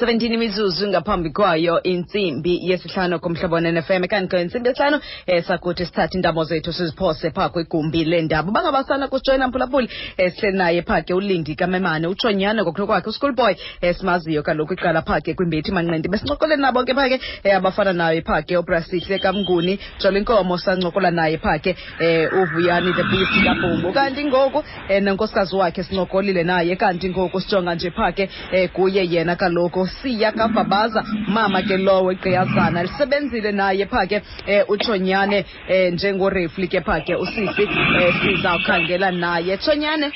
17 imizuzu ngaphambi kwayo intsimbi yesihlanu kumhlobo wenfm kanti ke intsimbi yesihlanu um eh, sakuthi sithathe iintamo zethu siziphose phaa kwigumbi lendaba uba ngabasana kusijoyina mphulaphuli um eh, sihleli naye phaa ke ulindi kamemane utshonyana ngokulo kwakhe uschool boy um eh, simaziyo kaloku iqala phaa ke kwimbethi manqindi besincokole nabo ke phaa ke um abafana naye phaa ke ubrasihle kamnguni jolo inkomo sancokola naye phaa ke eh uvuyani the beast kabhungu kanti ngoku eh nonkosikazi wakhe sincokolile naye kanti ngoku sijonga nje pha ke eh kuye yena kaloku siya kabhabaza mama ke lowo igqiyazana lisebenzile naye pha ke eh utshonyane eh njengorefli ke pha ke usisi eh sizawukhangela naye tshonyane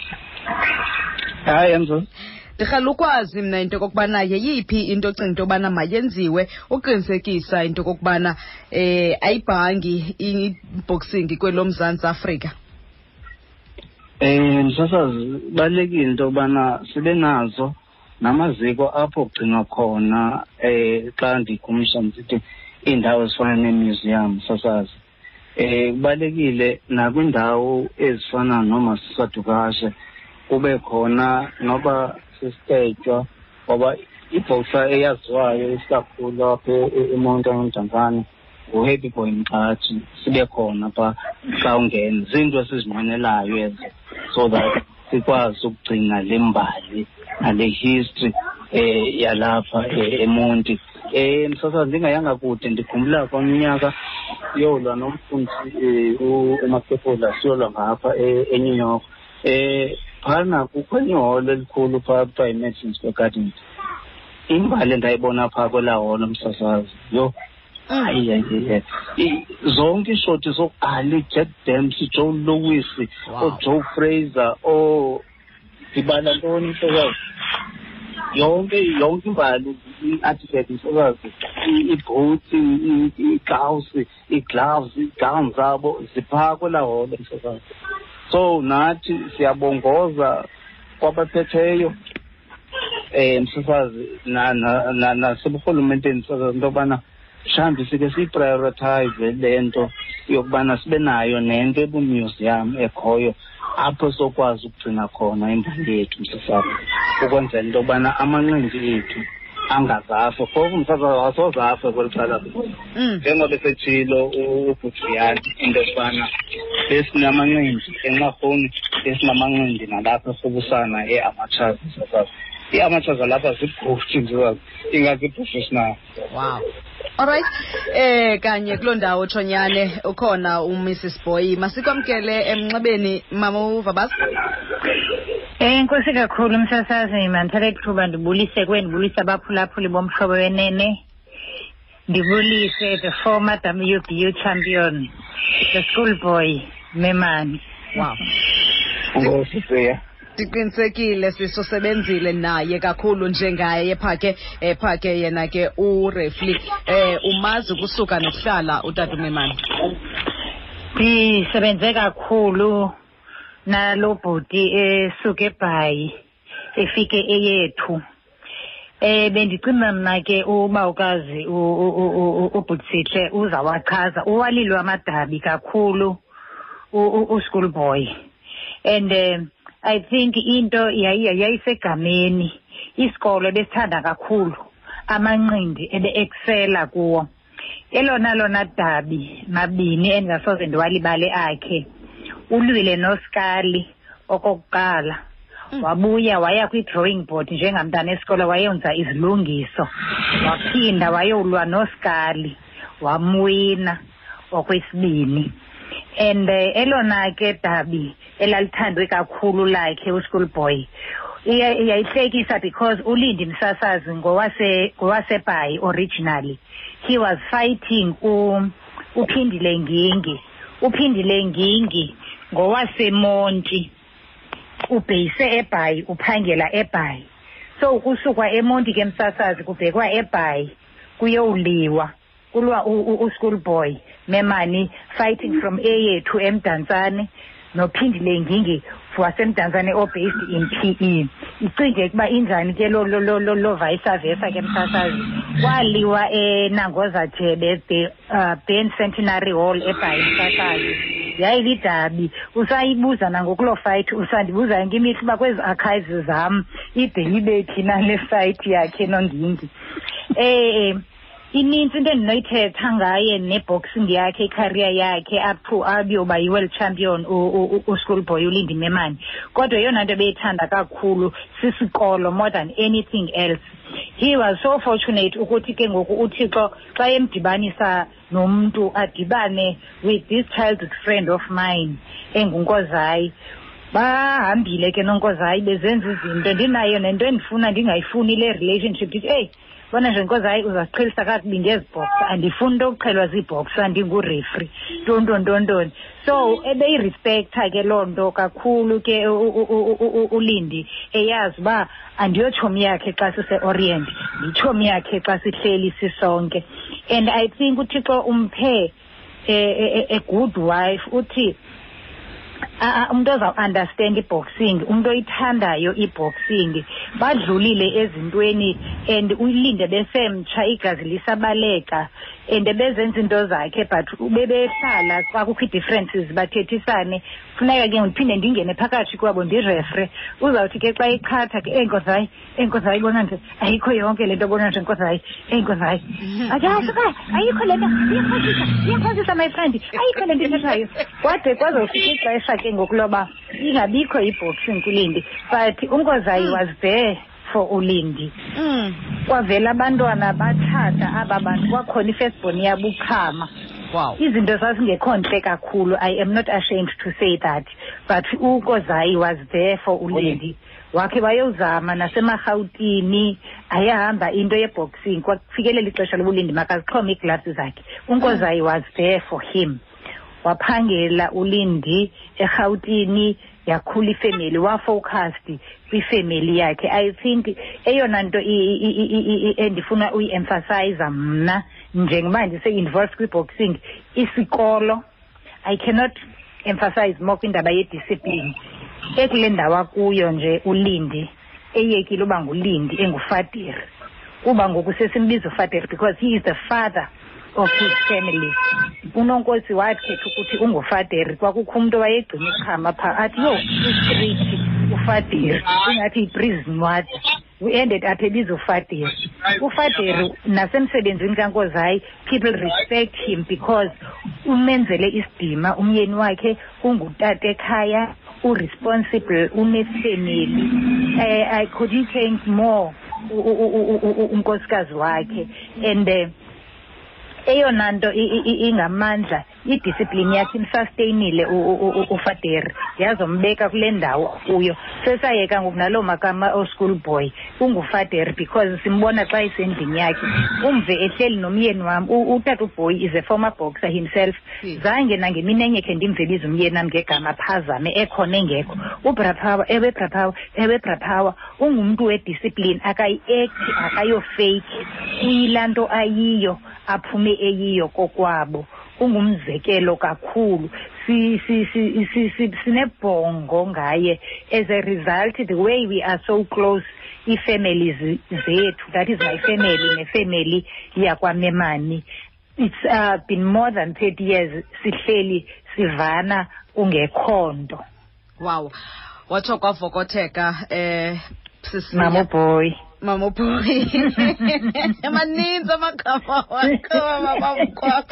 hayi enzo ndirhala ukwazi mna into yokokubana yeyiphi into ocinga into yobana mayenziwe uqinisekisa into yokokubana eh ayibhangi iboxing kwelo mzantsi afrika um msasazi balulekile into yokubana sibe nazo namaziko apho kugcinwa khona um xa ndikumsha ndisithi iindawo ezifana neemuseum sasazi eh kubalekile nakwindawo ezifana noma sisadukashe kube khona noba sisitetywa ngoba ibhoksa eyaziwayo isikakhulu apha e-, e-, emonto emdantsane nguhappy boy mxhathi sibe khona pha xa ungena ziinto esizinqwenelayo ezo so that sikwazi ukugcina le mbali nale history um yalapha eh, emonti um msasazi ndingayanga kude ndikhumbula kwamnyaka yolwa nomfundisi um umakepola siyolwa ngapha enew york um phana kukho enye holo elikhulu phaa kuthiwa yi-madison square gardens imbali endayibona phaa kwelaa holo msasazi yho mm. ayiyayiye zonke iishoti zokuqala ujack dams ujoe lewis oojoe fraser oo ndibala ntoni msasazi yonke yonke imbali i-artifact msasazi ibhoti ikawusi ii-gloves iigawun zabo ziphaa kwelaa holo so nathi siyabongoza kwabaphetheyo um msasazi naseburhulumenteni msasazi into yobana mhlawumbi sike siyiprioritize le nto yokubana sibe nayo nento ebumuseum ekhoyo apho sokwazi ukugcina khona imbali yethu msisapho ukwenzela into yokubana amanqindi ethu angazafe phofu msasa wasozafe kweli cala mm. njengoba esetshilo ubhujiyani into yokubana besinamanqindi enxarhuni besinamanqindi nalapha erhubusana e-amatshazi msasapho i-amatshazi alapha zibhushi nje ingazi-professional wow Alright. Eh kanye kuloo ndawo Chonyane ukhona uMrs Boy. Masikwamkele emnxebeni Mama uVabas. Eh inkosi kakhulu msasazi mandithatha ithuba ndibulise kweni ndibulise abaphulaphuli bomhlobo wenene. Ndibulise the former WBU champion the school boy Memani. Wow. Ngosi seya. ndiqinisekile siso sebenzile naye kakhulu njengaye pha ke um pha ke yena ke urefli um eh, umazi ukusuka nokuhlala utata umemana ndisebenze kakhulu nalo bhuti esuke ebhayi efike eyethu Eh bendicima mna ke uba ukazi ubhutsihle uzawachaza uwalilwe amadabi kakhulu u-school boy and um i think into yayisegameni isikolo ebesithanda kakhulu amanqindi ebe-eksela kuwo elona lona dabi mabini endingasoze ndiwalibale akhe ulwile noskali okokuqala mm. wabuya waya kwi-drawing board njengamntana esikolo wayonza izilungiso waphinda wayowulwa noskali wamwina okwesibini and eh, elona ke dabi elalithandwe kakhulu lakhe uschool boy yayihlekisa because ulindi msasazi ngowase ngowasebhayi originally he was fighting u uphindile ngingi uphindile ngingi ngowasemonti ubheyise ebhayi uphangela ebhayi so kusukwa emonti ke msasazi kubhekwa ebhayi kuyowuliwa kulwa uschool boy memani fighting from a yethu emdantsane nophindile ngingi wasemdantsane obased in p e icinge ukuba injani ke lo lo lo lo vice versa ke msasazi kwaliwa enangoza jebe uh, ben centenary hall ebhayi msasazi yayilidabi usayibuza nangokuloo fight usandibuza yonke imihla uba kwezi archives zam ide ibe thina le fight yakhe nongingi um inintsi into endinoyithetha ngaye neboxing yakhe icareer yakhe up to ayoba yi-world champion uschoolboy ulindi memane kodwa eyona nto ebeyithanda kakhulu sisikolo more than anything else he was so fortunate ukuthi ke ngoku uthixo xa emdibanisa nomntu adibane with this childhood friend of mine engunkozayi bahambile ke nonkozayi bezenza izinto ndinayo nento endifuna ndingayifuni le relationship ndithi eyi bona nje nkozi hayi uzasiqhelisa kakubi ngezibhox andifuni into okuqhelwa ziibhox andingurefri ntontontontoni so ebeyirespektha ke loo nto kakhulu ke ulindi eyazi uba andiyotshomi yakhe xa siseorient nditshomi yakhe xa sihleli sisonke and i think uthixo umphe a, a, a good wife uthi umuntu ozawuunderstand i-boxing umuntu oyithandayo i-boxing badlulile ezintweni and uyilinde besemtsha igazi lisabaleka and bezenza into zakhe but bebehlala xa kukho ii-differences bathethisane funeka ke ndiphinde ndingene phakathi kwabo ndirefre uzawuthi ke xa echatha ke enkosi hayi eyi nkosi hayi bona nje ayikho yonke le nto bona nje nkosi hayi eyi nkosi hayi ayasuka ayikho le nto iyaphosisa iyaphosisa my friend ayikho le nto ithethayo kwade kwazofika ixesha ke ngoku loba ingabikho iboxing kulindi but unkozayi was there for ulindi mm. kwavela abantwana batshata aba bantu kwakhona ifirstborn yabukhama wow. izinto zazingekho ntle kakhulu i am not ashamed to say that but ukozayi was there for ulindi wakhe wayewuzama nasemarhawutini ayahamba into yeboxing kwafikelela ixesha lobulindi makazixhome iiglasi zakhe unkozayi was there for him waphangela ulindi erhawutini yakhula ifemeli wafocust kwifemeli yakhe i think eyona nto endifuna uyi-emphasiza mna njengoba ndise-involved kwi-boxing isikolo i cannot emphasize more kwindaba yediscipline ekule ndawo akuyo nje ulindi eyekile uba ngulindi engufadir kuba ngoku sesimbiza ufadir because he is the father of his family unonkosi wakhetha ukuthi ungufaderi kwakukho umntu owayegcina ichama phaa athi yho istriti ufaderi ingathi yiprison water we-ended up ebiza ufaderi ufaderi nasemsebenzini kankozi hayi people respect him because umenzele isidima umyeni wakhe ungutata ekhaya uresponsible unefemeli um eh, i couldn't change more unkosikazi wakhe and um eyona nto ingamandla idisiplini yakhe imsustainile ufaderi yazombeka kule ndawo akuyo sesayeka ngoku naloo makama oschool boy ungufaderi because simbona xa isendlini yakhe umve ehleli nomyeni wam utata uboy is a former boxer himself hmm. zange nangemini enye khe ndimvebiza umyeni wam ngegama phazame ekhona engekho ubrapower ewe brapower ewe brapower ungumntu wedisiplini akayi-ekthi akayofeyikhi uyilaa nto ayiyo aphume eyiyo kokwabo ungumzekelo kakhulu sinebhongo ngaye as a result the way we are so close ii-families zethu that is my family nefamily yakwamemani it's uh, been more than 30 years sihleli sivana kungekho nto wow watsho kwavokotheka um eh, sisinamoboyi mamopuri maninzi amagama wakho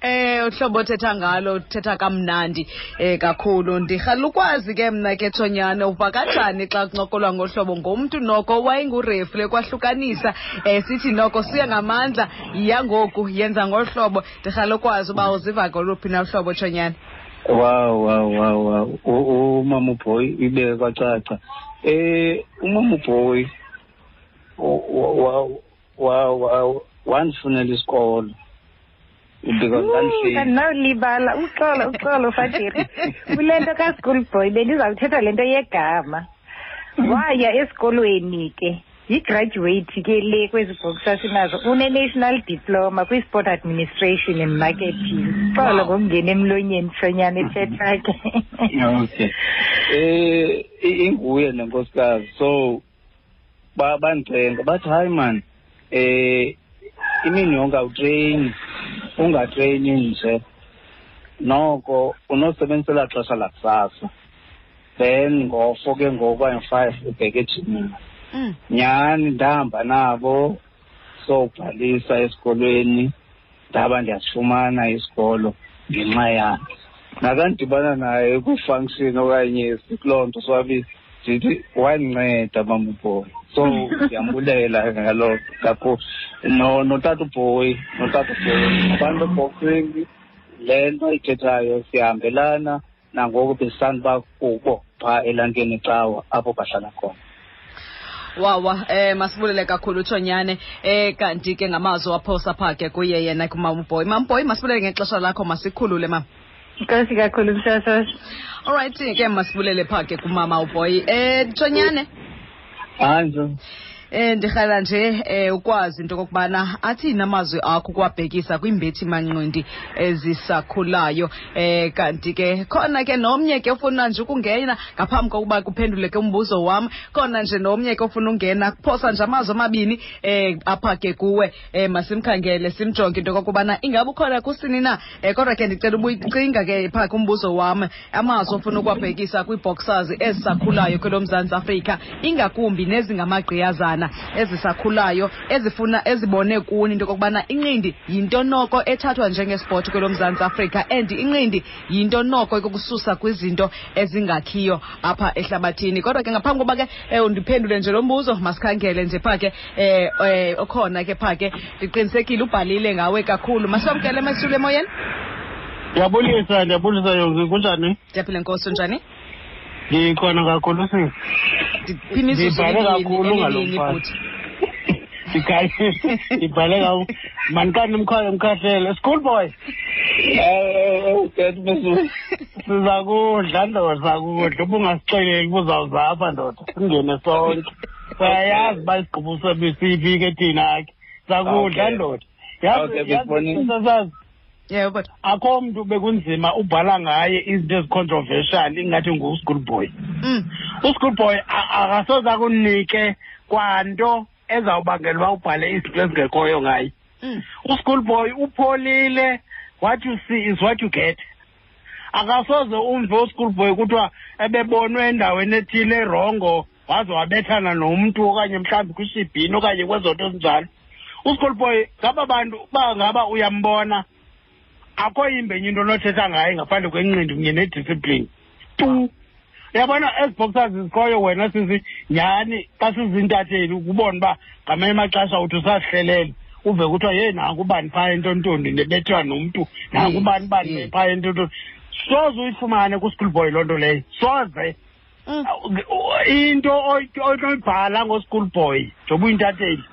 eh uhlobo othetha ngalo uthetha kamnandi eh kakhulu ndirhala ukwazi ke mna ke thonyana uba kanjani xa kuncokolwa ngohlobo ngomntu noko wayengurefule kwahlukanisa eh sithi noko siya ngamandla yangoku yenza ngohlobo ndirhala ukwazi uba uziva ngoluphi na uhlobo thonyana Wow, wow, wow, wow. Oh, umama ubhoyi ibe kwacaca. Eh umama ubhoyi wow wow wow wandifunela isikolo because andinolibala uxolo uxolo fadiri kule nto ka-school boy bendizawuthetha le nto yegama waya esikolweni ke yigraduate ke le kwezi bhoki sasinazo une-national diploma kwi-sport administration and marketing xola ngokungena emlonyeni sonyana ethetha ke okay um inguye le nkosikazi so bandicenga bathi hayi mani um imini yonke awutreyini ungatreyini nje noko unosebenzisela xesha lakusasa then ngofo ke ngoku ayi-five ubheke ejimini mm. nyhani ndahamba nabo sobhalisa esikolweni ndaba ndiyasifumana isikolo ngenxa yakhe nakandibana naye kwi-function okanye sikuloo nto swabi ndithi wandinceda mamubhoyi so ndiyambulela ngalo kakhulu notata ubhoyi notata ubhoyi abantu ebhoksini le nto ayithethayo sihambelana nangoku besani bakubo phaa elankeni cawa apho bahlala khona wawa eh masibulele kakhulu utshonyane eh kanti ke ngamazwi waphosa phaa ke kuye yena kumamboyi mamboyi masibulele ngexesha lakho masikhulule mama nkosi kakhulu msasasa olrayithi ke masibulele phaa ke kumama ubhoyi um eh, tshonyane Anjo. Eh ndirhala nje eh ukwazi into kokubana athini amazwi akho kwabhekisa kwimbethi manqindi ezisakhulayo eh kanti ke khona ke nomnye ke ufuna nje ukungena ngaphambi kokuba kuphendule ke umbuzo wam khona nje nomnye ke ufuna ungena kuphosa nje amazwi amabini eh apha ke kuwe eh masimkhangele simjonge into kokubana ingaba ukhona kusini na eh kodwa ke ndicela ubuyicinga ke phaa kumbuzo wam amazwi ofuna ukuwabhekisa kwiiboxers ezisakhulayo kwelo mzantsi afrika ingakumbi nezingamagqiyazana ezisakhulayo ezifuna ezibone kuni into yokokubana inqindi yinto noko ethathwa njengesport kwelo mzantsi afrika and inqindi yinto noko ekukususa kwizinto ezingakhiyo apha ehlabathini kodwa ke ngaphambi koba ke eh, undiphendule nje lo mbuzo masikhangele nje pha ke eh eh okhona ke pha ke ndiqinisekile ubhalile ngawe kakhulu masamkele masule emoyeni ndiyabulisa ndiyabulisa yonke kunjani ndiyaphila nkosi unjani ndikhona kakhulu sisi ndibhale kakhulu ngalo mfana ndibhale kakhulu manikani mkhoyo mkhahlele school boy siza kudla ndoda sakudla ubungasixeleli ubuzawuzapha ndoda singene sonke siyayazi uba isigqubu sebisiphi ke thina ke sakudla ndoda yazisasazi yebo akho mntu bekunzima ubhala ngaye izinto ezicontroversial ingathi nguschool boy mm. uschool boy akasoze akunike kwanto ezawubangela uba ubhale izinto ezingekhoyo ngaye mm. uschool boy upholile what you see is what you get akasoze umve uschool boy kuthiwa ebebonwe endaweni ethile erongo waze wabethana nomntu okanye mhlawumbi kwishibhini okanye kwezo nto ezinjalo uschool boy ngaba bantu uba ngaba uyambona akho yimbi enye into onothetha ngaye ngaphandle kwenqindi kunye nediscipline tu uyabona ezi boxers zikhoyo wena sisi nyhani xa sizintatheli ukubona uba ngamanye amaxesha uthi usazihlelele uve kuthiwa ye nanku ubani phaa entontondi ndibethwa nomntu nanku ubani ubani mm. phaa entontondi soze uyifumane kwi-school boy loo nto leyo soze mm. into oyibhala ngo-school boy njengoba uyintatheli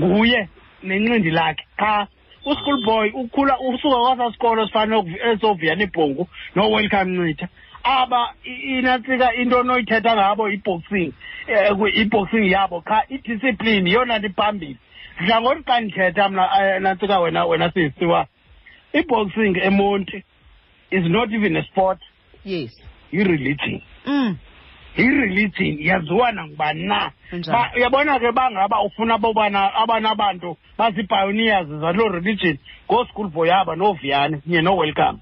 nguye nenqindi lakhe qha uschool boy ukhula usuka kwasaa sikolo sifanele esoviyana ibhongu nowelcome ncitha aba inatsika into onoyithetha ngabo iboxing um eh, iboxing yabo qha idiscipline yiyona nto iphambili ndidla ngoti xa ndithetha mna eh, nantsika wena wena sisiwa iboxing emonti is not even a sport yes ireligion mm. ireligion yaziwa nangubani na uyabona ke bangaba ufuna bobana abana abantu bazii-pioneers zaloo religion ngoo-school boy aba nooviyane kunye nowelcome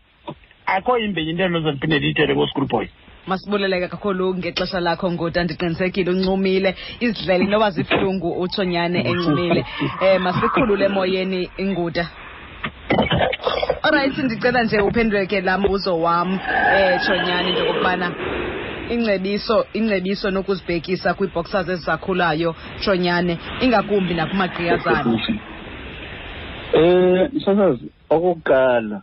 akho imbe yinto eloze ndiphinde ndiyithethe ngoo-school boy masibuleleke kakhulu ngexesha lakho nguta ndiqinisekile uncumile izidlele noba zibuhlungu utshonyane encumile um masikhulule emoyeni inguta olrayithi ndicela nje uphendule ke laa mbuzo wam um eh, tshonyane into yokokubana ingcebiso ingcebiso nokuzibhekisa kwiiboxers ezisakhulayo tshonyane ingakumbi nakumagqiyazana um eh, msasazi okokuqala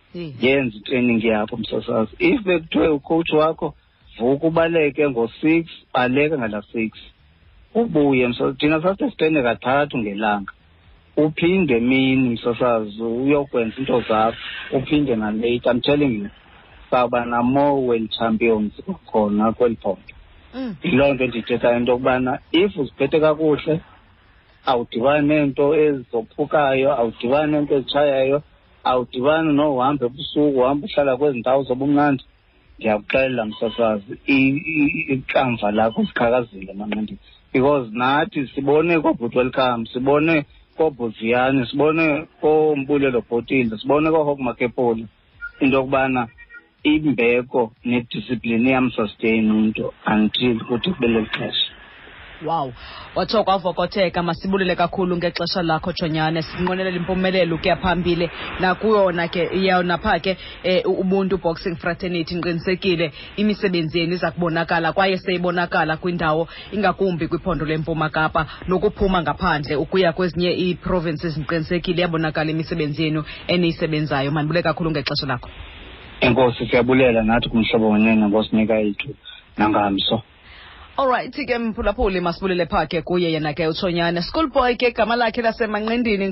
yenza itraining yakho msasazi if bekuthiwe ucoach wakho vuka ubaleke ngo-six baleka ngala six ubuye msasazi thina sasesitende kathathu ngelanga uphinde mini msasazi uyokwenza into zakho uphinde nalate i'm telling you sawuba na-more world champions khona kweli phondo mm. yiloo nto ndithethayo into yokubana if uziphethe kakuhle awudibani neento ezophukayo awudibani neento ezitshayayo awudibani no uhambe ebusuku uhambe uhlala kwezi ndawo zobumnandi ndiyakuxelela msasazi ikamva lakho siqhakazile manqandini because nathi sibone kobhuti welcome sibone kobhuziyane sibone kombulelo bhotile sibone kohokmakepoli into yokubana imbeko nediscipline iyamsustain umntu until kuthi kube leli xesha wow watsho kwavokotheka masibulele kakhulu ngexesha lakho jonyane sinqwenelela impumelelo ukuya phambili nakuyona ke iyona phaa ke um ubuntu boxing fraternity ndiqinisekile imisebenzi yenu iza kubonakala kwaye seyibonakala kwindawo ingakumbi kwiphondo lempuma kapa nokuphuma ngaphandle ukuya kwezinye iiprovinces ndiqinisekile iyabonakala imisebenzi yenu eniyisebenzayo mandibule kakhulu ngexesha lakho enkosi siyabulela nathi kumhlobo wenene ngosinika yethu nangamso olright ke mphulaphuli masibulele phaa ke kuye yena ke utshonyana schoolboy ke gama lakhe lasemanqindini